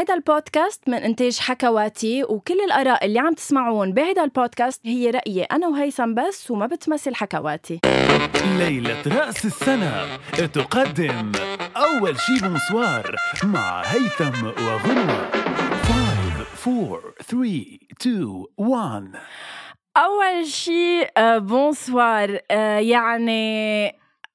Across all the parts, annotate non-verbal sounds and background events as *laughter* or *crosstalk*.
هيدا البودكاست من إنتاج حكواتي وكل الآراء اللي عم تسمعون بهيدا البودكاست هي رأيي أنا وهيثم بس وما بتمثل حكواتي. ليلة رأس السنة. تقدم أول شي بونسوار مع هيثم وغنوة. 5 4 3 2 1 أول شي آه، بونسوار آه، يعني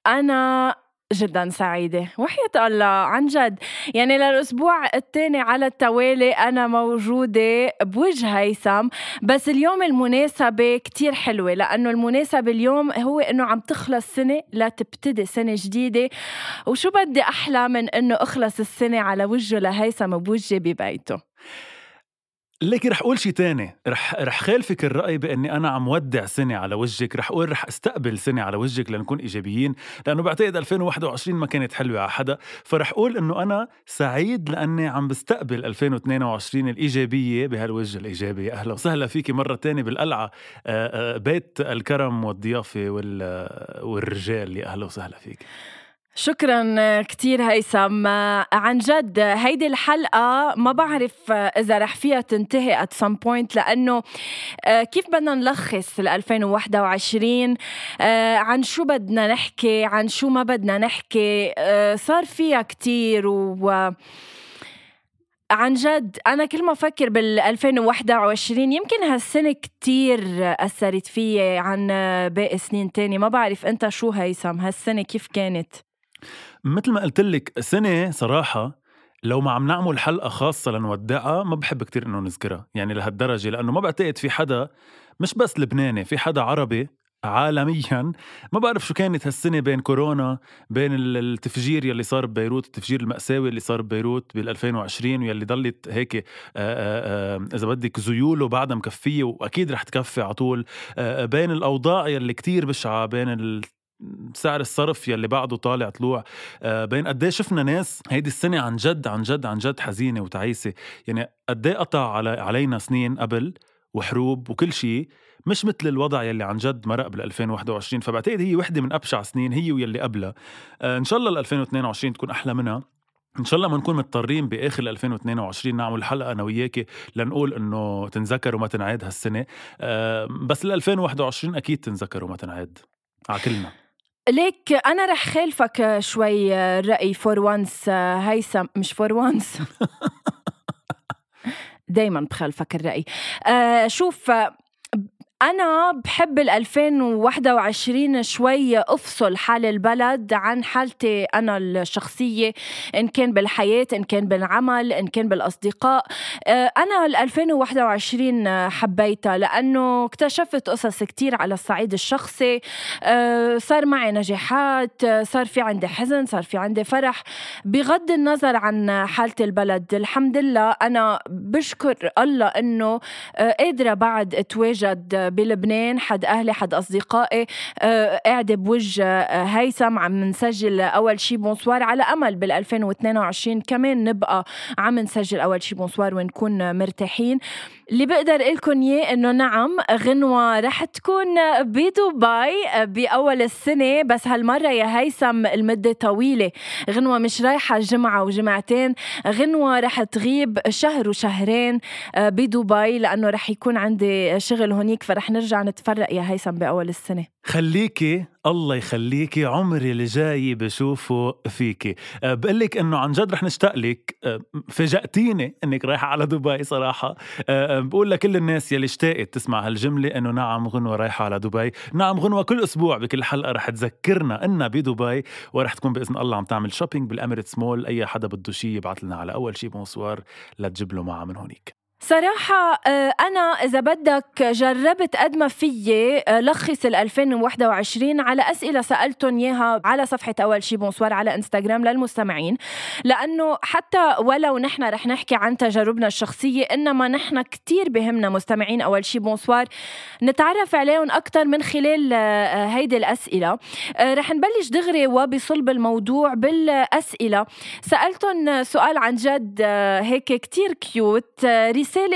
أنا جدا سعيدة. وحياة الله عن جد. يعني للأسبوع الثاني على التوالي أنا موجودة بوجه هيثم. بس اليوم المناسبة كتير حلوة لأنه المناسبة اليوم هو إنه عم تخلص سنة لتبتدي سنة جديدة. وشو بدي أحلى من إنه أخلص السنة على وجهه لهيثم بوجهي ببيته؟ ليكي رح أقول شيء تاني. رح رح خالفك الرأي بأني أنا عم ودع سنة على وجهك. رح أقول رح أستقبل سنة على وجهك لنكون إيجابيين لأنه بعتقد 2021 ما كانت حلوة على حدا. فرح أقول إنه أنا سعيد لأني عم بستقبل 2022 الإيجابية بهالوجه الإيجابي. أهلا وسهلا فيكي مرة تانية بالقلعة. آه، آه، بيت الكرم والضيافة والرجال. أهلا وسهلا فيك. شكرا كتير هيثم. عن جد هيدي الحلقة ما بعرف إذا رح فيها تنتهي at some point لأنه آه، كيف بدنا نلخص ال 2021 آه، عن شو بدنا نحكي؟ عن شو ما بدنا نحكي؟ آه، صار فيها كتير و عن جد أنا كل ما أفكر بال 2021 يمكن هالسنة كتير أثرت فيي عن باقي سنين تاني ما بعرف أنت شو هيثم؟ هالسنة كيف كانت؟ مثل ما قلت لك سنة صراحة لو ما عم نعمل حلقة خاصة لنودعها ما بحب كتير إنه نذكرها يعني لهالدرجة لأنه ما بعتقد في حدا مش بس لبناني في حدا عربي عالميا ما بعرف شو كانت هالسنة بين كورونا بين التفجير يلي صار ببيروت التفجير المأساوي اللي صار ببيروت بال 2020 واللي ضلت هيك آآ آآ إذا بدك زيولة بعدها مكفية وأكيد رح تكفي على طول بين الأوضاع يلي كتير بشعة بين سعر الصرف يلي بعده طالع طلوع. آه، بين قد شفنا ناس هيدي السنة عن جد عن جد عن جد حزينة وتعيسة. يعني قد قطع على علينا سنين قبل وحروب وكل شيء مش مثل الوضع يلي عن جد مرق بال 2021 فبعتقد هي وحدة من أبشع سنين هي واللي قبلها. آه، إن شاء الله ال 2022 تكون أحلى منها. إن شاء الله ما نكون مضطرين بآخر 2022 نعمل حلقة أنا وياكي لنقول إنه تنذكر وما تنعاد هالسنة. آه، بس ل 2021 أكيد تنذكر وما تنعاد على كلنا. ليك أنا رح خالفك شوي الرأي فور وانس هيثم مش فور وانس *laughs* دايما بخالفك الرأي. آه شوف أنا بحب ال 2021 شوي أفصل حال البلد عن حالتي أنا الشخصية إن كان بالحياة إن كان بالعمل إن كان بالأصدقاء. آه، أنا ال 2021 حبيتها لأنه اكتشفت قصص كتير على الصعيد الشخصي. آه، صار معي نجاحات صار في عندي حزن صار في عندي فرح. بغض النظر عن حالة البلد الحمد لله أنا بشكر الله إنه آه، قادرة بعد أتواجد بلبنان حد أهلي حد أصدقائي آه، قاعدة بوجه آه، هيثم عم نسجل أول شي بونسوار على أمل بال 2022 كمان نبقى عم نسجل أول شي بونسوار ونكون مرتاحين. اللي بقدر لكم إياه إنه نعم غنوة رح تكون بدبي بأول السنة بس هالمرة يا هيثم المدة طويلة. غنوة مش رايحة جمعة وجمعتين غنوة رح تغيب شهر وشهرين بدبي لأنه رح يكون عندي شغل هونيك فرح نرجع نتفرق يا هيثم بأول السنة. خليكي الله يخليكي عمري اللي جاي بشوفه فيكي. أه، بقول لك إنه عن جد رح نشتاق لك أه، فاجأتيني إنك رايحة على دبي صراحة. أه، بقول لكل الناس يلي اشتاقت تسمع هالجملة إنه نعم غنوة رايحة على دبي. نعم غنوة كل أسبوع بكل حلقة رح تذكرنا إنها بدبي ورح تكون بإذن الله عم تعمل shopping بال Emirates Mall أي حدا بده شيء يبعث لنا على أول شيء بونسوار لتجيب له معها من هونيك. صراحة آه، أنا إذا بدك جربت قد ما فيي آه، لخص ال 2021 على أسئلة سألتهم إياها على صفحة أول شي بونسوار على إنستغرام للمستمعين. لأنه حتى ولو نحن رح نحكي عن تجاربنا الشخصية إنما نحن كتير بهمنا مستمعين أول شي بونسوار. نتعرف عليهم أكثر من خلال آه، هيدي الأسئلة. رح نبلش دغري وبصلب الموضوع بالأسئلة. سألتهم سؤال عن جد هيك كتير cute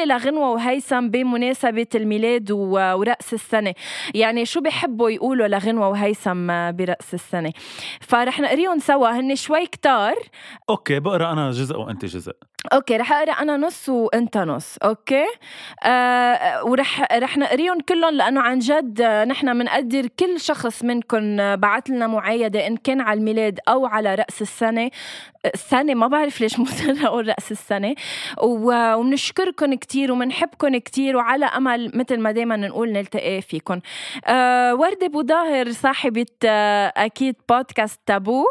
لغنوة وهيثم بمناسبة الميلاد ورأس السنة. يعني شو بحبوا يقولوا لغنوة وهيثم برأس السنة؟ فرح نقريهم سوا هن شوي كتار. okay بقرأ أنا جزء وأنت جزء. okay رح أقرأ أنا نص وأنت نص okay؟ آه ورح رح نقريهم كلهم لأنه عن جد نحن بنقدر كل شخص منكم بعث لنا معايدة إن كان على الميلاد أو على رأس السنة. السنة ما بعرف ليش مصر *laughs* أقول رأس السنة. وبنشكركم كثير وبنحبكم كثير وعلى أمل مثل ما دائما نقول نلتقي فيكم آه ورده أبو ظاهر صاحبة آه أكيد بودكاست تابو.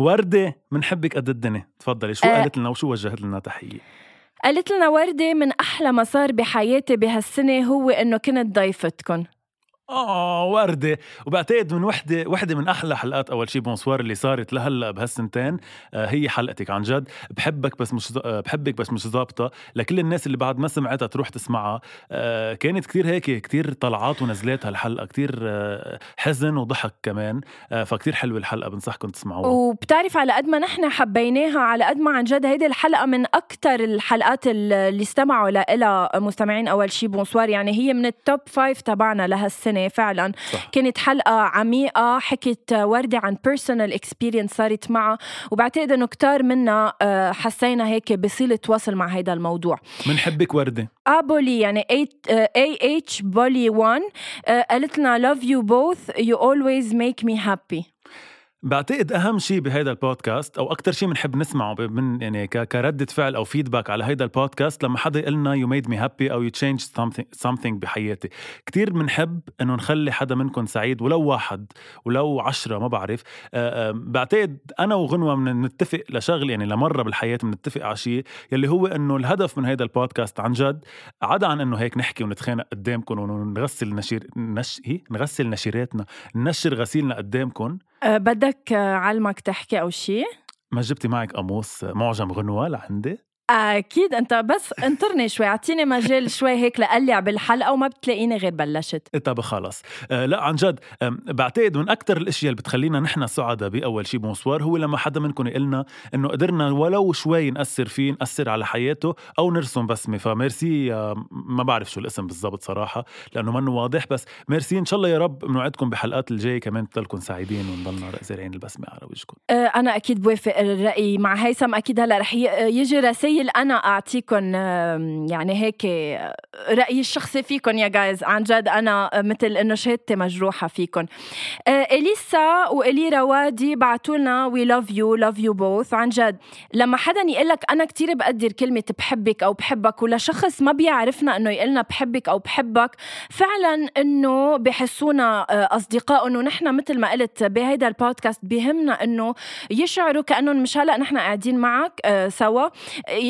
وردة منحبك قد الدنيا. تفضلي. شو قالت لنا وشو وجهت لنا تحية؟ قالت لنا وردة من أحلى ما صار بحياتي بهالسنة هو إنه كنت ضيفتكم آه وردة. وبعتقد من وحدة وحدة من أحلى حلقات أول شي بونسوار اللي صارت لهلأ بهالسنتين آه هي حلقتك عن جد. بحبك بس مش آه بحبك بس مش ظابطة. لكل الناس اللي بعد ما سمعتها تروح تسمعها. آه كانت كتير هيك كتير طلعات ونزلات هالحلقة كتير آه حزن وضحك كمان. آه فكتير حلوة الحلقة. بنصحكم تسمعوها. وبتعرف على قد ما نحن حبيناها على قد ما عن جد هيدي الحلقة من أكتر الحلقات اللي استمعوا لها مستمعين أول شي بونسوار. يعني هي من ال top five تبعنا لهالسنة فعلا. صح. كانت حلقة عميقة حكت وردة عن personal experience صارت معها وبعتقد إنه كتار منا آه، حسينا هيك بصلة وصل مع هذا الموضوع. بنحبك وردة. ابولي يعني A H بولي 1 قالت لنا love you both you always make me happy. بعتقد أهم شيء بهيدا البودكاست أو أكثر شيء بنحب نسمعه من يعني كردة فعل أو feedback على هيدا البودكاست لما حدا يقول لنا you made me happy أو يو تشينج something بحياتي. كثير بنحب إنه نخلي حدا منكم سعيد ولو واحد ولو عشرة ما بعرف. أه بعتقد أنا وغنوة بنتفق لشغل يعني لمرة بالحياة بنتفق على شيء يلي هو إنه الهدف من هيدا البودكاست عن جد عدا عن إنه هيك نحكي ونتخانق قدامكم ونغسل نشير نش هي نغسل نشيراتنا ننشر غسيلنا قدامكم أه بدك علمك تحكي أو شيء؟ ما جبتي معك قاموس معجم غنوة لعندي؟ أكيد. أنت بس انطرني شوي. أعطيني مجال شوي هيك لقلع بالحلقة وما بتلاقيني غير بلشت. طب خلص آه لا عن جد بعتقد من أكثر الأشياء اللي بتخلينا نحن سعداء بأول شيء بونسوار هو لما حدا منكم يقول لنا إنه قدرنا ولو شوي نأثر فيه نأثر على حياته أو نرسم بسمة. فميرسي آه ما بعرف شو الاسم بالضبط صراحة لأنه منه واضح. بس ميرسي إن شاء الله يا رب بنوعدكم بحلقات الجاية كمان تضلكم سعيدين ونضلنا زارعين البسمة على وجهكم. آه أنا أكيد بوافق الرأي مع هيثم. أكيد هلأ رح يجي رسائل جميل أنا اعطيكم يعني هيك رأيي الشخصي فيكم يا guys عن جد أنا مثل إنه شهادتي مجروحة فيكم آه، إليسا والي روادي بعثوا لنا we love you love you both عن جد لما حدا يقول لك أنا كثير بقدر كلمة بحبك أو بحبك ولا شخص ما بيعرفنا إنه يقلنا بحبك أو بحبك فعلا إنه بحسونا آه، أصدقاء إنه نحن مثل ما قلت بهيدا البودكاست بهمنا إنه يشعروا كأنهم مش هلا نحن قاعدين معك آه، سوا.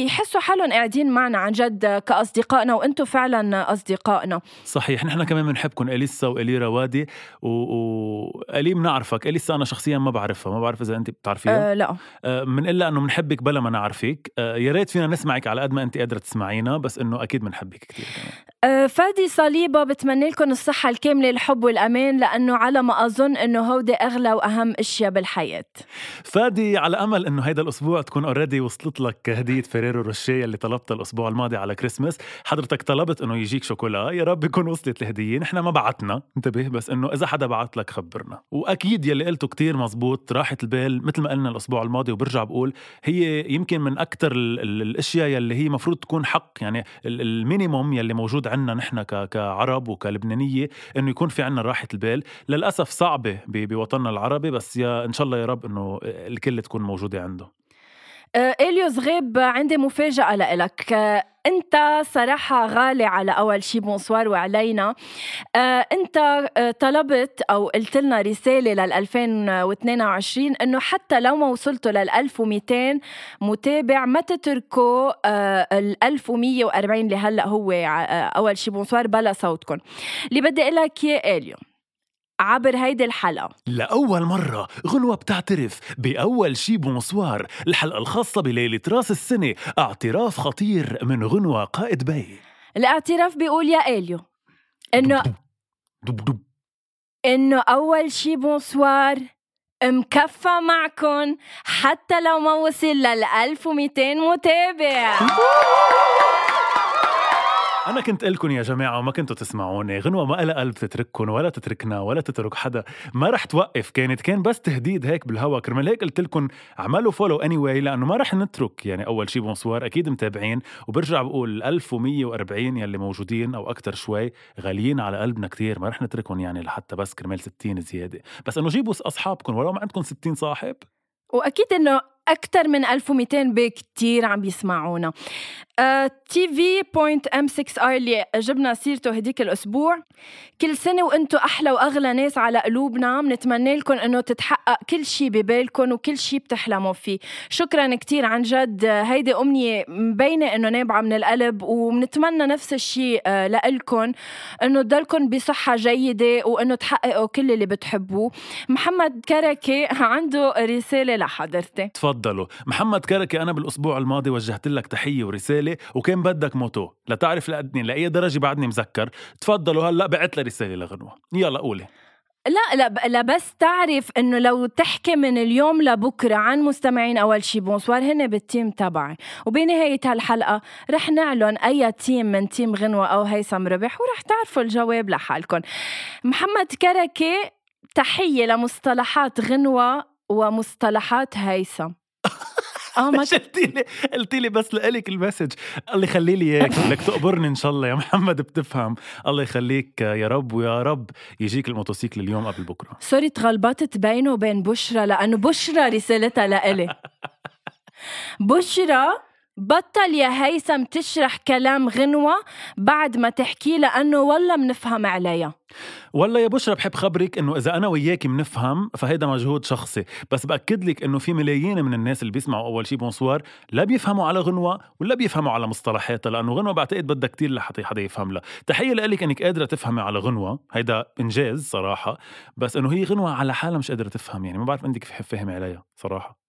يحسوا حالهم قاعدين معنا عن جد كأصدقائنا وأنتم فعلا أصدقائنا. صحيح نحن كمان بنحبكم إليسا وإلي روادي وإلي بنعرفك إليسا أنا شخصيا ما بعرفها ما بعرف إذا أنت بتعرفيها. أه لا. أه من إلا أنه بنحبك بلا ما نعرفك. أه يا ريت فينا نسمعك على قد ما أنت قادرة تسمعينا بس إنه أكيد بنحبك كثير كمان. أه فادي صليبة بتمنى لكم الصحة الكاملة الحب والأمان لأنه على ما أظن إنه هودي أغلى وأهم أشياء بالحياة. فادي على أمل إنه هيدا الأسبوع تكون already وصلت لك هدية فيريرو روشيه اللي طلبتها الأسبوع الماضي على كريسمس حضرتك طلبت إنه يجيك شوكولا. يا رب يكون وصلت الهديه نحن ما بعتنا. انتبه بس إنه إذا حدا بعت لك خبرنا. وأكيد يلي قلته كتير مزبوط راحه البال مثل ما قلنا الأسبوع الماضي وبرجع بقول هي يمكن من أكثر الأشياء يلي هي مفروض تكون حق. يعني ال minimum يلي موجود عندنا نحن كعرب وكلبنانية إنه يكون في عندنا راحة البال. للأسف صعبة بوطننا العربي. بس يا إن شاء الله يا رب إنه الكل تكون موجودة عنده. آه، إليوس غيب عندي مفاجأة لإلك. آه، أنت صراحة غالي على أول شي بونسوار وعلينا. آه أنت طلبت أو قلت لنا رسالة لل 2022 إنه حتى لو ما وصلتوا لل 1200 متابع ما تتركوا ال 1140 اللي هلأ هو أول شي بونسوار بلا صوتكم اللي بدي أقول لك إياه اليوم عبر هيدي الحلقة. لأول مرة غنوة بتعترف بأول شي بونسوار الحلقة الخاصة بليلة راس السنة اعتراف خطير من غنوة قائد بي. الاعتراف بيقول يا إليو إنه إنه أول شي بونسوار مكفى معكم حتى لو ما وصل لل 1200 متابع. أنا كنت لكم يا جماعة وما كنتوا تسمعوني. غنوة ما لها قلب تترككم ولا تتركنا ولا تترك حدا. ما رح توقف. كانت كان بس تهديد هيك بالهوا. كرمال هيك قلت لكم اعملوا follow anyway لأنه ما رح نترك. يعني أول شي بونسوار أكيد متابعين. وبرجع بقول 1140 يلي موجودين أو أكتر شوي غاليين على قلبنا كتير. ما رح نتركهم يعني لحتى بس كرمال 60 زيادة. بس إنه جيبوا أصحابكم ولو ما عندكم 60 صاحب. وأكيد إنه أكثر من 1200 بكتير عم بيسمعونا TV point M 6 R اللي جبنا سيرته هديك الأسبوع. كل سنة وأنتم أحلى وأغلى ناس على قلوبنا. بنتمنى لكم إنه تتحقق كل شيء ببالكم وكل شيء بتحلموا فيه. شكرا كتير عن جد. هيدي أمنية مبينة إنه نابعة من القلب وبنتمنى نفس الشيء آه، لكم إنه تضلكم بصحة جيدة وإنه تحققوا كل اللي بتحبوه. محمد كركي عنده رسالة لحضرتك. تفضلوا. محمد كركي أنا بالأسبوع الماضي وجهت لك تحية ورسالة رسالة وكان بدك moto. لتعرف لقدني لاي درجة بعدني مذكر. تفضلوا هلأ بعت لي رسالة لغنوه يلا قولي. لا لا لا بس تعرف إنه لو تحكي من اليوم لبكرة عن مستمعين أول شي bonsoir هن بال team تبعي. وبنهاية هالحلقة رح نعلن أي team من team غنوة أو هيثم ربح ورح تعرفوا الجواب لحالكم محمد كركي تحية لمصطلحات غنوة ومصطلحات هيثم. *laughs* آه ما *laughs* قلتي لي قلتي لي بس لك ال message. الله يخلي لي اياك *laughs* لك تقبرني إن شاء الله يا محمد بتفهم. الله يخليك يا رب ويا رب يجيك الموتوسيكل اليوم قبل بكرة. sorry تغلبطت بينه وبين بشرى لأنه بشرى رسالتها لإلي. *laughs* بشرى بطل يا هيثم تشرح كلام غنوة بعد ما تحكي لأنه والله منفهم عليها والله يا بشرى بحب خبرك إنه إذا أنا وياكي بنفهم فهيدا مجهود شخصي. بس بأكد لك إنه في ملايين من الناس اللي بيسمعوا أول شي بونسوار لا بيفهموا على غنوة ولا بيفهموا على مصطلحاتها لأنه غنوة بعتقد بدها كتير لحتى حدا يفهم لها. تحية لك إنك قادرة تفهمي على غنوة. هيدا إنجاز صراحة. بس إنه هي غنوة على حالها مش قادرة تفهم يعني ما بعرف عندك فهمي عليها صراحة.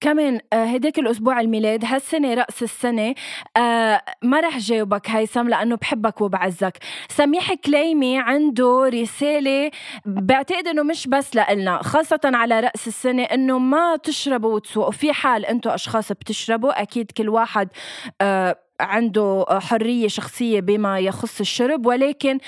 كمان هداك آه، الأسبوع الميلاد هالسنة رأس السنة. آه ما رح جاوبك هيثم لأنه بحبك وبعزك. سميح كليمي عنده رسالة بعتقد إنه مش بس لنا خاصة على رأس السنة إنه ما تشربوا وتسوقوا. في حال أنتم أشخاص بتشربوا أكيد كل واحد آه عنده حرية شخصية بما يخص الشرب. ولكن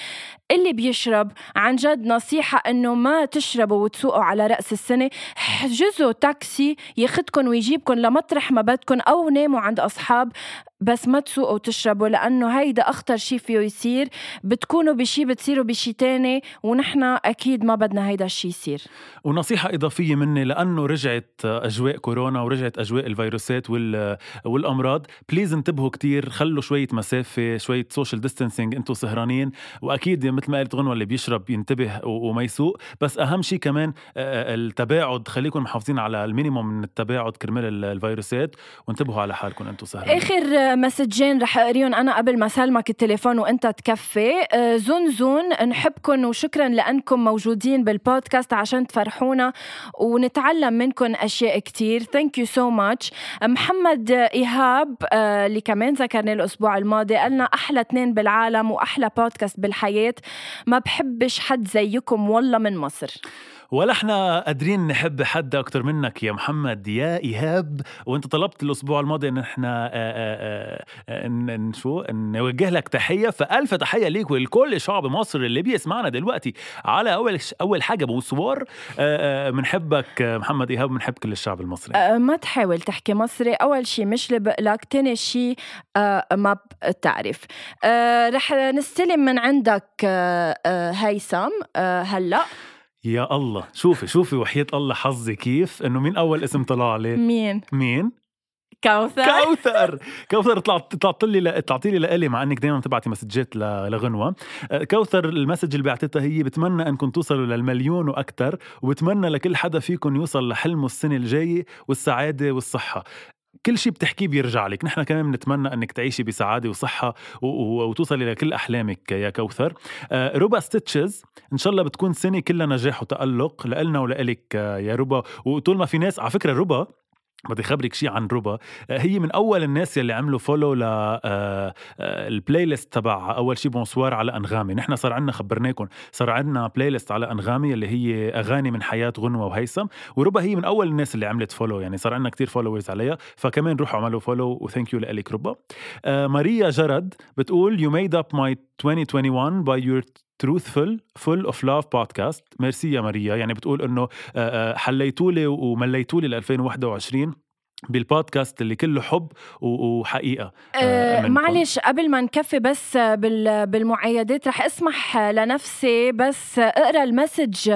اللي بيشرب. عن جد نصيحة إنه ما تشربوا وتسوقوا على رأس السنة. حجزوا تاكسي ياخدكم ويجيبكم لمطرح ما بدكم أو ناموا عند أصحاب بس ما تسوقوا وتشربوا لأنه هيدا أخطر شي فيه يصير. بتكونوا بشي بتصيروا بشي تاني ونحن أكيد ما بدنا هيدا الشي يصير. ونصيحة إضافية مني لأنه رجعت أجواء كورونا ورجعت أجواء الفيروسات والأمراض. please انتبهوا كتير خلوا شوية مسافة شوية social distancing أنتوا سهرانين. وأكيد مثل ما قلت غنوة اللي بيشرب ينتبه وما يسوق. بس أهم شيء كمان التباعد خليكم محافظين على ال minimum من التباعد كرمال الفيروسات. وانتبهوا على حالكم أنتم سهرانين آخر مسجين رح أقريهم. أنا قبل ما سلمك التليفون وأنت تكفي آه، زون زون نحبكم وشكرا لأنكم موجودين بالبودكاست عشان تفرحونا ونتعلم منكم أشياء كتير. thank you so much محمد إيهاب آه، اللي كمان ذكرني الأسبوع الماضي قالنا أحلى اثنين بالعالم وأحلى بودكاست بالحياة. ما بحبش حد زيكم والله من مصر. ولا إحنا قادرين نحب حد أكتر منك يا محمد يا إيهاب؟ وأنت طلبت الأسبوع الماضي إن إحنا آآ آآ شو؟ نوجه لك تحية. فألف تحية ليك ولكل شعب مصر اللي بيسمعنا دلوقتي. على أول أول حاجة بوسوار بنحبك محمد إيهاب بنحب كل الشعب المصري. ما تحاول تحكي مصري. أول شيء مش لك تاني شيء ما بتعرف. رح نستلم من عندك هيثم هلا. يا الله. شوفي شوفي وحياة الله حظي كيف. إنه مين أول اسم طلع لي مين؟ مين؟ كوثر. كوثر. *laughs* كوثر طلعت طلعت لي طلعتي لي لإلي مع إنك دائما بتبعتي مسجات لغنوة. أه، كوثر ال message اللي بعتتها هي بتمنى انكم توصلوا للمليون وأكثر وبتمنى لكل حدا فيكم يوصل لحلمه السنة الجاية والسعادة والصحة. كل شيء بتحكيه بيرجع لك. نحن كمان بنتمنى إنك تعيشي بسعادة وصحة وتوصلي لكل أحلامك يا كوثر. آه، روبا ستيتشز إن شاء الله بتكون سنة كلها نجاح وتألق لنا ولك يا روبا. وطول ما في ناس على فكرة روبا بدي خبرك شيء عن ربا. هي من أول الناس يلي عملوا follow لل playlist تبعها أول شيء bonsoir على أنغامي. نحن صار عندنا خبرناكم صار عندنا playlist على أنغامي اللي هي أغاني من حياة غنوة وهيثم. وربا هي من أول الناس اللي عملت follow يعني صار عندنا كتير followers عليها. فكمان روحوا اعملوا follow و thank you لك ربا. ماريا جرد بتقول you made up my 2021 by your truthful full of love podcast. merci يا ماريا يعني بتقول إنه حليتولي ومليتولي ل 2021 بالبودكاست اللي كله حب وحقيقة أه معلش قبل ما نكفي بس بالمعايدات رح أسمح لنفسي بس أقرأ ال message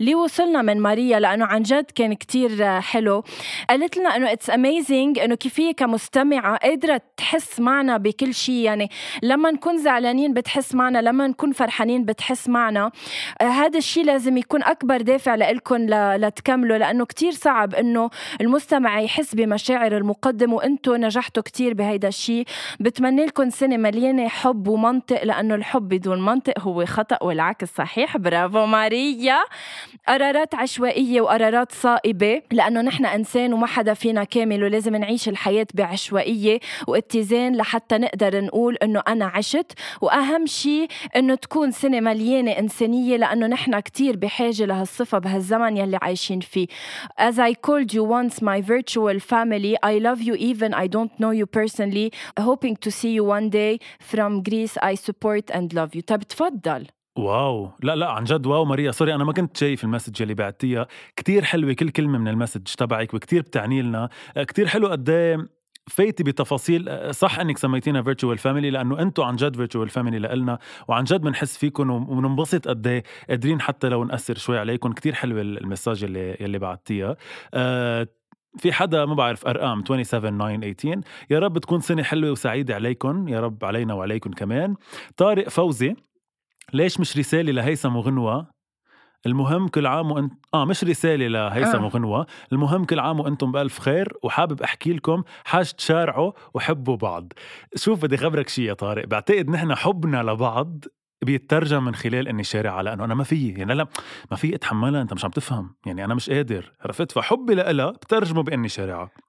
اللي وصلنا من ماريا لأنه عن جد كان كتير حلو. قالت لنا إنه it's amazing إنه كيف هي كمستمعة قادرة تحس معنا بكل شيء يعني لما نكون زعلانين بتحس معنا لما نكون فرحانين بتحس معنا. أه هذا الشيء لازم يكون أكبر دافع لكم لتكملوا لأنه كتير صعب إنه المستمع يحس مشاعر المقدم وأنتم نجحتوا كتير بهيدا الشيء بتمنى لكم سنه مليانه حب ومنطق لأنه الحب بدون منطق هو خطأ والعكس صحيح. برافو ماريا. قرارات عشوائية وقرارات صائبة لأنه نحن إنسان وما حدا فينا كامل ولازم نعيش الحياة بعشوائية واتزان لحتى نقدر نقول إنه أنا عشت. وأهم شيء إنه تكون سنه مليانه إنسانية لأنه نحن كتير بحاجة لهالصفة بهالزمن يلي عايشين فيه. As I called you once my virtual family family. I love you even I don't know you personally. Hoping to see you one day from Greece. I support and love you. طب تفضل. wow لا لا عن جد wow ماريا sorry أنا ما كنت شايف ال message اللي بعتيها كتير حلوة كل كلمة من ال message تبعك وكتير بتعني لنا كتير حلو قد إيه فايتي بتفاصيل صح إنك سميتينا virtual family لأنه أنتم عن جد virtual family لنا وعن جد بنحس فيكم وبننبسط قد إيه قادرين حتى لو نأثر شوي عليكم كتير حلوة ال message اللي اللي بعتيها أه في حدا ما بعرف أرقام 27 9 18 يا رب تكون سنة حلوة وسعيدة عليكم يا رب علينا وعليكم كمان. طارق فوزي ليش مش رسالة لهيثم وغنوة؟ المهم كل عام وانت آه مش رسالة لهيثم آه. وغنوة. المهم كل عام وأنتم بألف خير وحابب أحكي لكم حاجة تشارعوا وحبوا بعض. شوف بدي خبرك شيء يا طارق بعتقد نحن حبنا لبعض. بيترجم من خلال إني شارع لأنه أنا ما في يعني لا ما في أتحملها أنت مش عم تفهم. يعني أنا مش قادر. عرفت؟ فحبي لها بترجمه بإني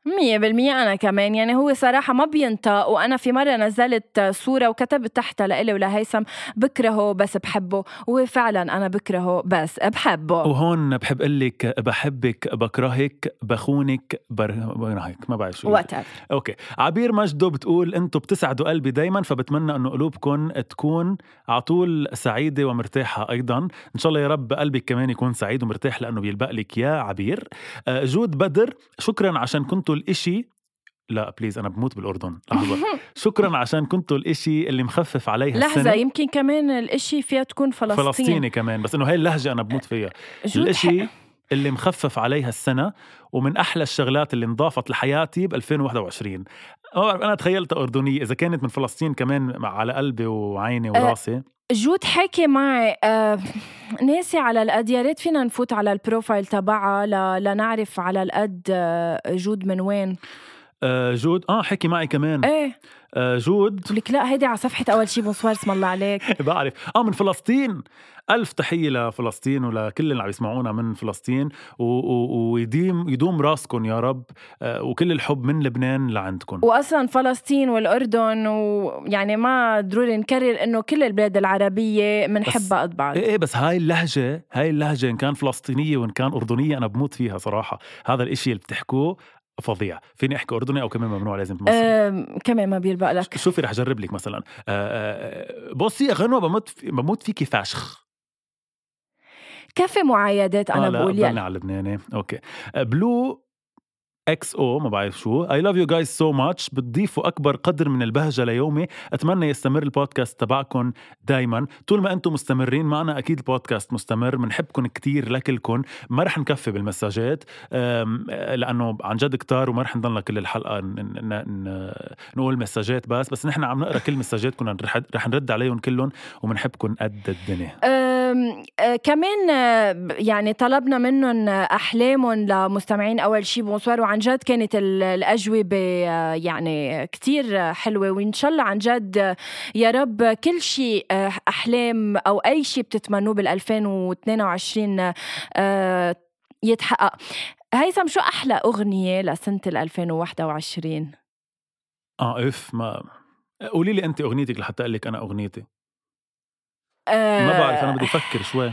مية بالمية أنا كمان. يعني هو صراحة ما بينطق وأنا في مرة نزلت صورة وكتبت تحتها لإلي ولهيثم بكرهه بس بحبه. وهو فعلا أنا بكرهه بس بحبه. وهون بحب أقول لك بحبك بكرهك بخونك برهك ما بعرف شو. what okay. عبير مجدو بتقول أنتم بتسعدوا قلبي دايما فبتمنى أنه قلوبكم تكون على طول سعيدة ومرتاحة أيضا. إن شاء الله يا رب قلبك كمان يكون سعيد ومرتاح لأنه بيلبق لك يا عبير. آه، جود بدر شكرا عشان كنتوا الإشي لا please أنا بموت بالأردن. لحظة. *laughs* شكرا عشان كنتوا الإشي اللي مخفف عليها لحظة السنة. يمكن كمان الإشي فيها تكون فلسطين فلسطيني كمان بس إنه هاي اللهجة أنا بموت فيها. الإشي اللي مخفف عليها السنة ومن أحلى الشغلات اللي انضافت لحياتي ب 2021 أنا تخيلتها أردنية إذا كانت من فلسطين كمان على قلبي وعيني أه، وراسي. جود حكي معي آه ناسي على القد يا ريت فينا نفوت على ال profile تبعها لنعرف على القد آه جود من وين. آه جود. آه حكي معي كمان. إيه. آه جود. لك لا هيدي على صفحة أول شي بونسوار اسم الله عليك. *laughs* بعرف. آه من فلسطين. ألف تحية لفلسطين ولكل اللي عم يسمعونا من فلسطين ويديم يدوم راسكم يا رب. آه وكل الحب من لبنان لعندكم وأصلا فلسطين والأردن ويعني ما ضروري نكرر إنه كل البلاد العربية بنحبها قد بعض إيه, إيه بس هاي اللهجة هاي اللهجة إن كان فلسطينية وإن كان أردنية أنا بموت فيها صراحة. هذا الإشي اللي بتحكوه فظيع. فيني أحكي أردني أو كمان ممنوع لازم أه كمان ما بيلبق لك. شوفي رح اجرب لك مثلا. أه, أه، بصي يا غنوه بموت في بموت فيكي فشخ كفي معايدات أنا آه بقول يعني على اللبناني okay. بلو XO ما بعرف شو. I love you guys so much بتضيفوا أكبر قدر من البهجة ليومي. أتمنى يستمر البودكاست تبعكم دائما طول ما أنتم مستمرين معنا أكيد البودكاست مستمر. بنحبكم كتير لكلكم ما رح نكفي بالمساجات. لأنه عن جد كتار وما رح نضلنا كل الحلقة نقول مساجات بس. بس نحن عم نقرأ كل مساجاتكم رح نرد عليهم كلهم وبنحبكم قد الدنيا. أه كمان يعني طلبنا منهم أحلامهم لمستمعين أول شيء بونسوار وعن جد كانت الأجوبة يعني كتير حلوة. وإن شاء الله عن جد يا رب كل شيء أحلام أو أي شيء بتتمنوه بال 2022 يتحقق. هيثم شو أحلى أغنية لسنة 2021 آه إف ما قولي لي أنت أغنيتك لحتى أقول لك أنا أغنيتي. أه ما بعرف أنا بدي أفكر شوي.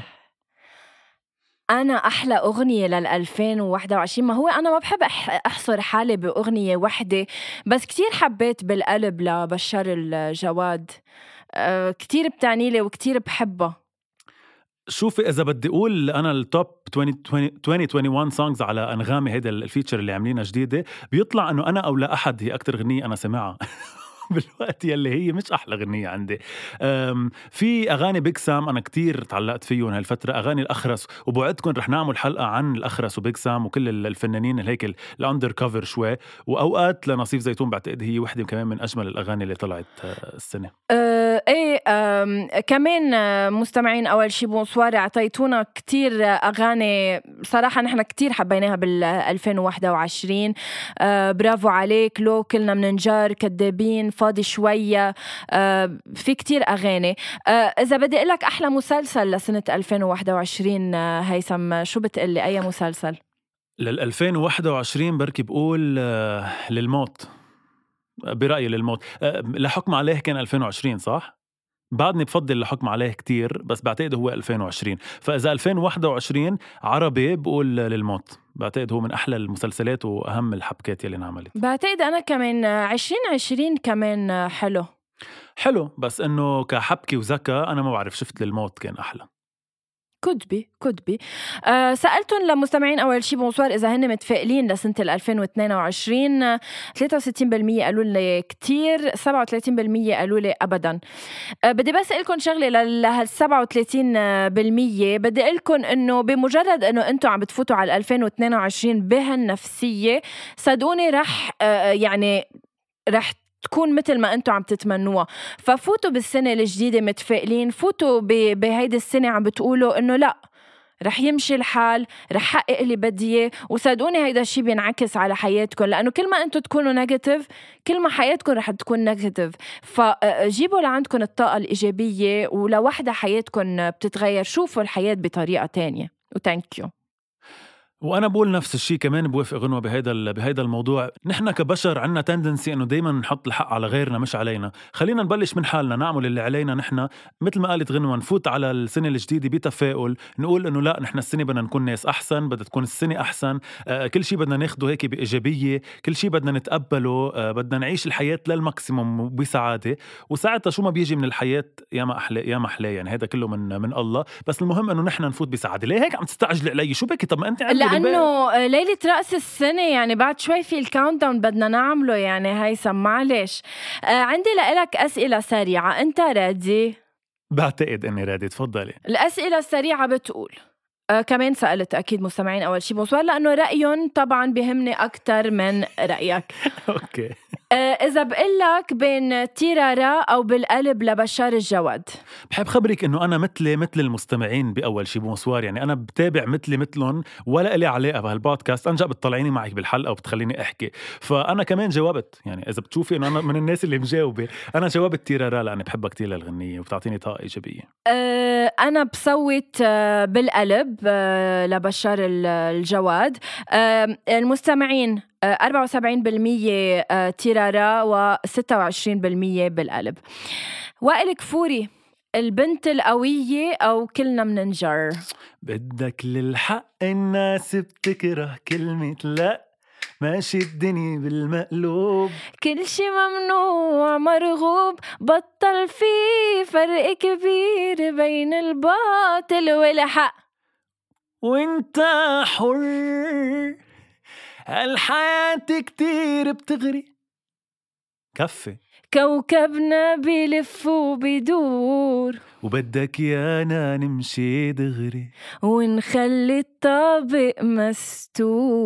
أنا أحلى أغنية لل 2021 ما هو أنا ما بحب أحصر حالي بأغنية وحدة بس كتير حبيت بالقلب لبشار الجواد. أه كتير بتعني لي وكتير بحبها شوفي إذا بدي أقول أنا ال top 2021 songs على أنغامي هيدا ال feature اللي عاملينها جديدة بيطلع إنه أنا أو لا أحد هي أكثر غنيه أنا سمعها. *laughs* *laughs* بالوقت يلي هي مش أحلى غنية عندي. في أغاني بيج سام أنا كتير تعلقت فيهم هالفترة أغاني الأخرس وبوعدكم رح نعمل حلقة عن الأخرس وبيج سام وكل الفنانين هيك ال undercover شوي. وأوقات لنصيف زيتون بعتقد هي وحدة كمان من أجمل الأغاني اللي طلعت آه، السنة. أه إيه كمان آه، مستمعين أول شي بونسوار أعطيتونا كتير أغاني صراحة نحن كتير حبيناها بال 2021 أه برافو عليك لو كلنا مننجار كدابين فاضي شوية آه، في كتير أغاني آه، إذا بدي أقول لك أحلى مسلسل لسنة 2021 آه، هيثم شو بتقلي أي مسلسل؟ لل 2021 بركي بقول للموت برأيي للموت لحكم عليه كان 2020 صح؟ بعدني بفضل الحكم عليه كتير بس بعتقد هو 2020 فإذا 2021 عربي بقول للموت. بعتقد هو من أحلى المسلسلات وأهم الحبكات يلي انعملت. بعتقد أنا كمان 2020 كمان حلو. حلو بس إنه كحبكة وذكاء أنا ما بعرف شفت للموت كان أحلى. could be could be أه سالتهم لمستمعين أول شيء بونسوار إذا هن متفائلين لسنة 2022 63% قالوا لي كثير 37% قالوا لي ابدا. أه بدي بس أقول لكم شغله لهال 37% بدي أقول لكم إنه بمجرد إنه أنتم عم بتفوتوا على 2022 بهالنفسية صدقوني رح أه يعني رح تكون مثل ما أنتم عم تتمنوها. ففوتوا بالسنة الجديدة متفائلين فوتوا بهيدي السنة عم بتقولوا إنه لأ رح يمشي الحال رح حقق اللي بدي إياه وصدقوني هيدا الشيء بينعكس على حياتكم لأنه كل ما أنتم تكونوا نيجاتيف كل ما حياتكم رح تكون negative فجيبوا لعندكم الطاقة الإيجابية ولوحدها حياتكم بتتغير شوفوا الحياة بطريقة تانية. و thank you وأنا بقول نفس الشيء كمان بوافق غنوة بهيدا بهيدا الموضوع. نحن كبشر عنا tendency إنه دائما نحط الحق على غيرنا مش علينا. خلينا نبلش من حالنا نعمل اللي علينا نحن. مثل ما قالت غنوة نفوت على السنة الجديدة بتفاؤل. نقول إنه لا نحن السنة بدنا نكون ناس أحسن بدها تكون السنة أحسن. آه كل شيء بدنا ناخده هيك بإيجابية. كل شيء بدنا نتقبله. آه بدنا نعيش الحياة لل maximum بسعادة. وساعتها شو ما بيجي من الحياة يا ما أحلى يا ما أحلى يعني. هذا كله من من الله. بس المهم إنه نحن نفوت بسعادة. ليه هيك عم تستعجلي علي؟ شو بك طب ما أنت لأنه ليلة رأس السنة يعني بعد شوي في ال countdown بدنا نعمله يعني هيثم معلش. آه عندي لك أسئلة سريعة. أنت ready بعتقد إني ready تفضلي. الأسئلة السريعة بتقول آه كمان سألت أكيد مستمعين أول شيء بونسوار لأنه رأيهم طبعا بهمني أكثر من رأيك. *laughs* okay. آه إذا بقول لك بين تيرارا أو بالقلب لبشار الجواد. بحب خبرك إنه أنا مثلي مثل المستمعين بأول شي بونسوار يعني أنا بتابع مثلي مثلهم ولا إلي علاقة بهالبودكاست أنجا بتطلعيني معك بالحلقة وبتخليني أحكي. فأنا كمان جاوبت يعني إذا بتشوفي إنه أنا من الناس اللي مجاوبة أنا جاوبت تيرارا لأني بحبها كتير للغنية وبتعطيني طاقة إيجابية. آه أنا بصوت آه بالقلب لبشار الجواد. آه المستمعين 74% تيرارا و26% بالقلب. وائل كفوري البنت القوية أو كلنا مننجر؟ بدك للحق الناس بتكره كلمة لا. ماشي الدنيا بالمقلوب. كل شي ممنوع مرغوب بطل في فرق كبير بين الباطل والحق. وانت حر الحياة كتير بتغري. كفي. كوكبنا بيلف وبيدور. وبدك يانا نمشي دغري. ونخلي الطابق مستور.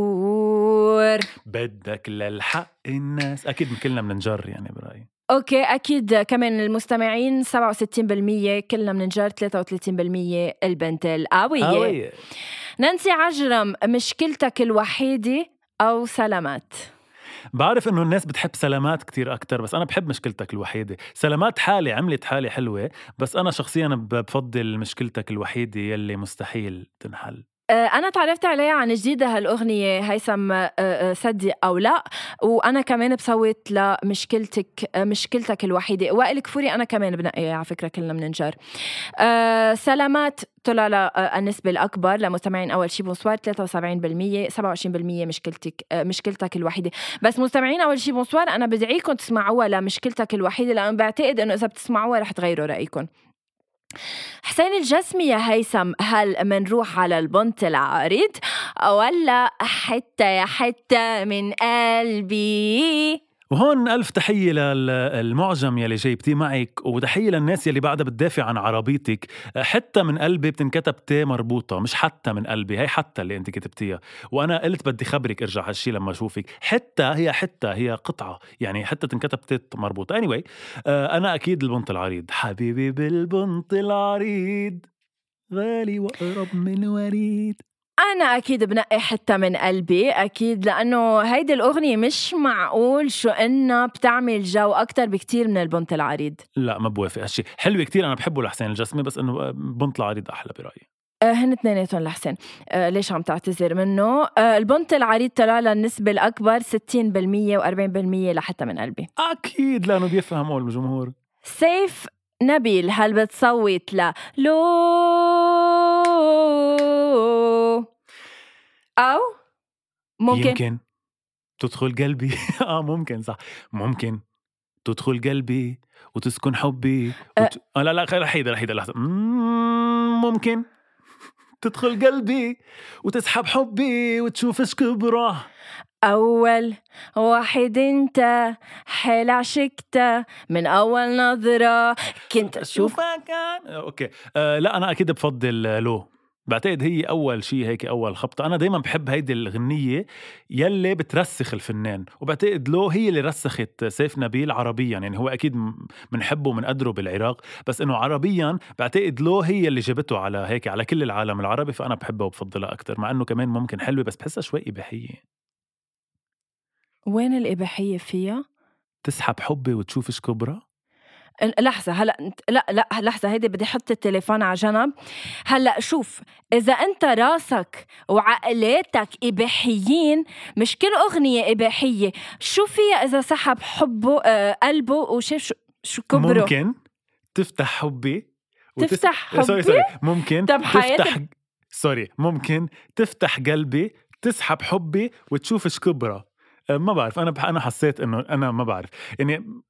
بدك للحق الناس. أكيد كلنا بننجر يعني برأيي. okay أكيد كمان المستمعين 67% كلنا بننجر 33% البنت القوية نانسي عجرم مشكلتك الوحيدة أو سلامات؟ بعرف إنه الناس بتحب سلامات كتير أكتر بس أنا بحب مشكلتك الوحيدة. سلامات حالي عملت حالي حلوة بس أنا شخصيا بفضل مشكلتك الوحيدة يلي مستحيل تنحل. أنا تعرفت عليها عن جديد هالأغنية هيثم آه، آه، صدق أو لا. وأنا كمان بصوت لمشكلتك آه، مشكلتك الوحيدة. وائل كفوري أنا كمان بنقي على فكرة كلنا بننجر. سلامات طلع النسبة الأكبر لمستمعين أول شي. بونسوار 73% 27% مشكلتك مشكلتك الوحيدة. بس مستمعين أول شي بونسوار أنا بدعيكم تسمعوها لمشكلتك الوحيدة لأنه بعتقد إنه إذا بتسمعوها رح تغيروا رأيكم. حسين الجسمي يا هيثم هل منروح على البنت العريض؟ ولا حتى يا حتى من قلبي؟ وهون ألف تحية للمعجم يلي جايبتيه معك وتحية للناس يلي بعدها بتدافع عن عربيتك. حتى من قلبي بتنكتب تي مربوطة مش حتى من قلبي هي حتى اللي انت كتبتيها. وأنا قلت بدي خبرك ارجع هالشي لما أشوفك. حتى هي حتى هي قطعة يعني حتى تنكتب تي مربوطة. Anyway آه، أنا أكيد البنط العريض. حبيبي بالبنط العريض غالي وأقرب من وريد أنا أكيد بنقي حتى من قلبي أكيد لأنه هيدي الأغنية مش معقول شو إنها بتعمل جو أكتر بكتير من البنت العريض. لا ما بوافق هالشي. حلوة كتير أنا بحبه لحسين الجسمي بس إنه بنت العريض أحلى برأيي. آه هن اثنيناتهم لحسين. آه ليش عم تعتذر منه؟ آه البنت العريض طلع لها النسبة الأكبر 60% و40% لحتى من قلبي. أكيد لأنه بيفهم الجمهور. سيف نبيل هل بتصوت ل لو. أو ممكن. يمكن. تدخل قلبي. *laughs* آه ممكن صح. ممكن. تدخل قلبي وتسكن حبي أه. وت... آه لا لا لحيدة لحيدة لحظة. ممكن. *laughs* تدخل قلبي وتسحب حبي وتشوف إيش كبره. أول واحد أنت حيل عشقت من أول نظرة كنت أشوفك. أوكي. آه لا أنا أكيد بفضل لو. بعتقد هي أول شيء هيك أول خبطة. أنا دائما بحب هيدي الغنية يلي بترسخ الفنان. وبعتقد لو هي اللي رسخت سيف نبيل عربيا. يعني هو أكيد بنحبه وبنقدره بالعراق. بس إنه عربيا بعتقد لو هي اللي جابته على هيك على كل العالم العربي فأنا بحبها وبفضلها أكثر مع إنه كمان ممكن حلوة بس بحسها شوي إباحية. وين الإباحية فيها؟ تسحب حبي وتشوف كبرى لحظة هلا لا لا لحظة هيدي بدي أحط التليفون على جنب. هلا شوف إذا أنت راسك وعقلاتك إباحيين مش كل أغنية إباحية. شو فيها إذا سحب حبه آه قلبه وشاف شو شو كبره؟ ممكن تفتح حبي وتس... تفتح حبي؟ sorry sorry ممكن طب تفتح sorry ممكن تفتح قلبي تسحب حبي وتشوف كبرة. آه، ما بعرف. أنا بح... أنا حسيت إنه أنا ما بعرف. يعني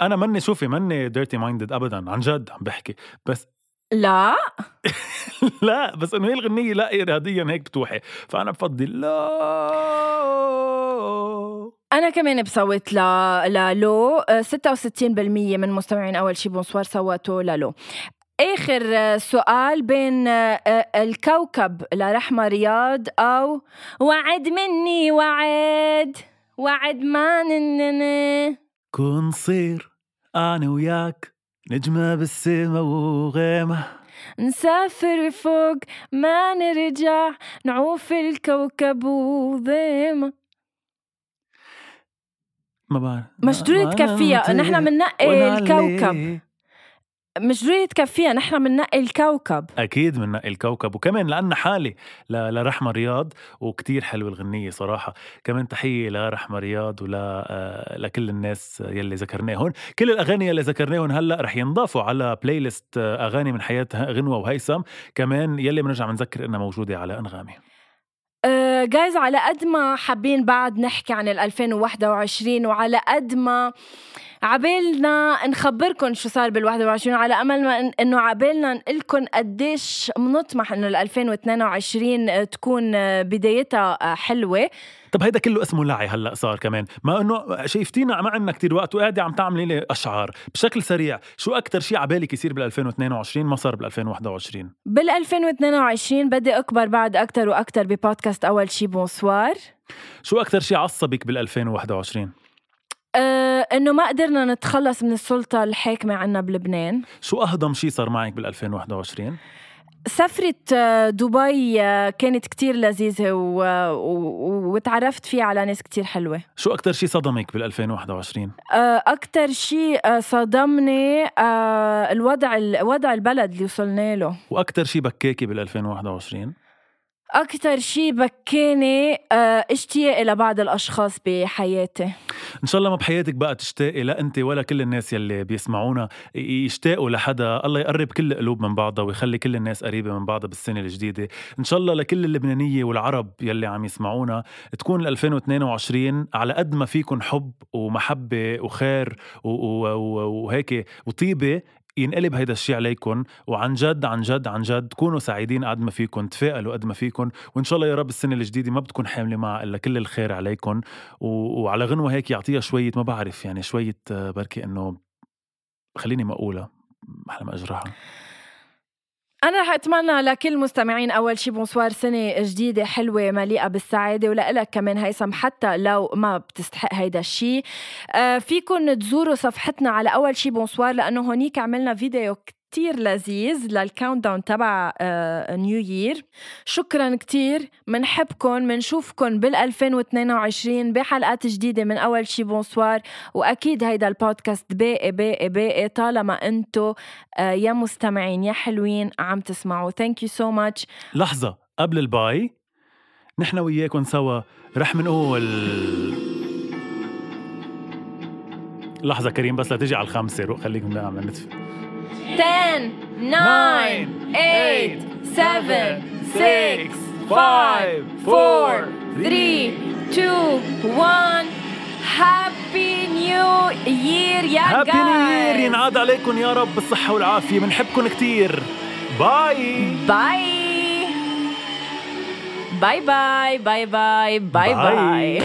أنا ماني شوفي ماني dirty minded ابدا عن جد عم بحكي. بس لا. *laughs* لا بس إنه هي الغنية لا اراديا هيك بتوحي. فأنا بفضل لا. أنا كمان بصوت ل للو 66% من مستمعين أول شي بونسوار صوتوا للو آخر سؤال بين الكوكب لرحمة رياض أو وعد مني وعد وعد ما ننني. كون صير أنا وياك نجمة بالسما وغيمة. نسافر فوق ما نرجع نعوف الكوكب وضيمة. ما بعرف. مش ضروري تكفيها نحن بننقي الكوكب. مش ضروري تكفيها نحن بننقي الكوكب. أكيد بننقي الكوكب وكمان لأن حالي لرحمه رياض وكتير حلوة الغنية صراحة. كمان تحية لرحمه رياض ولا آه، لكل الناس يلي ذكرناهم كل الأغاني يلي ذكرناهم هلأ رح ينضافوا على بلاي ليست آه، أغاني من حياه غنوة وهيثم. كمان يلي بنرجع بنذكر إنها موجودة على أنغامي. جايز على قد ما حابين بعد نحكي عن ال 2021 وعلى قد ما عبالنا نخبركم شو صار بال 21 على أمل ما إنه عبالنا نقول لكم قديش بنطمح إنه ال 2022 تكون بدايتها حلوة. طب هيدا كله اسمه لعي هلأ صار كمان. ما إنه شايفتينا ما عندنا كتير وقت وقاعده عم تعملي لي أشعار. بشكل سريع شو أكثر شيء عبالك يصير بال 2022 ما صار بال 2021 بال 2022 بدي أكبر بعد أكثر وأكثر ببودكاست أول شي بونسوار. شو أكثر شيء عصبك بال 2021 أه إنه ما قدرنا نتخلص من السلطة الحاكمة عنا بلبنان. شو أهضم شيء صار معك بال 2021 سفرة آه، دبي آه، كانت كتير لذيذة و... و... وتعرفت فيها على ناس كتير حلوة شو أكتر شي صدمك بال 2021؟ آه، أكتر شي صدمني الوضع وضع البلد اللي وصلنا له وأكتر شي بكاكي بال 2021؟ أكتر شي بكاني آه، اشتياقي لبعض الأشخاص بحياتي إن شاء الله ما بحياتك بقى تشتاقي لا أنت ولا كل الناس يلي بيسمعونا يشتاقوا لحدا الله يقرب كل القلوب من بعضها ويخلي كل الناس قريبة من بعضها بالسنه الجديدة. إن شاء الله لكل اللبنانية والعرب يلي عم يسمعونا تكون 2022 على قد ما فيكم حب ومحبة وخير وهيك وطيبة ينقلب هيدا الشيء عليكم وعن جد عن جد عن جد كونوا سعيدين قد ما فيكم تفائلوا قد ما فيكم وإن شاء الله يا رب السنة الجديدة ما بتكون حاملة معها إلا كل الخير عليكم و... وعلى غنوة هيك يعطيها شوية ما بعرف يعني شوية آه، بركي إنه خليني ما أقولها أحلى ما أجرحها. أنا رح أتمنى لكل المستمعين أول شي بونسوار سنة جديدة حلوة مليئة بالسعادة ولك كمان هيثم حتى لو ما بتستحق هيدا الشي. آه فيكن تزوروا صفحتنا على أول شي بونسوار لأنه هونيك عملنا فيديو كتير لذيذ لل countdown تبع new آه، year شكرا كتير. منحبكم منشوفكم بال 2022 بحلقات جديدة من أول شي Bonsoir وأكيد هيدا البودكاست باقي باقي باقي طالما أنتو آه، يا مستمعين يا حلوين عم تسمعوا. Thank you so much لحظة قبل ال bye نحن وياكم سوا رح منقول. لحظة كريم بس لا تجي على الخمسة روح خليكم عم نتفق 10, 9, 8, 7, 6, 5, 4, 3, 2, 1 Happy New Year يا Happy New Year ينعاد عليكم يا رب بالصحة والعافية. بنحبكم كتير. bye bye bye bye bye bye bye, bye.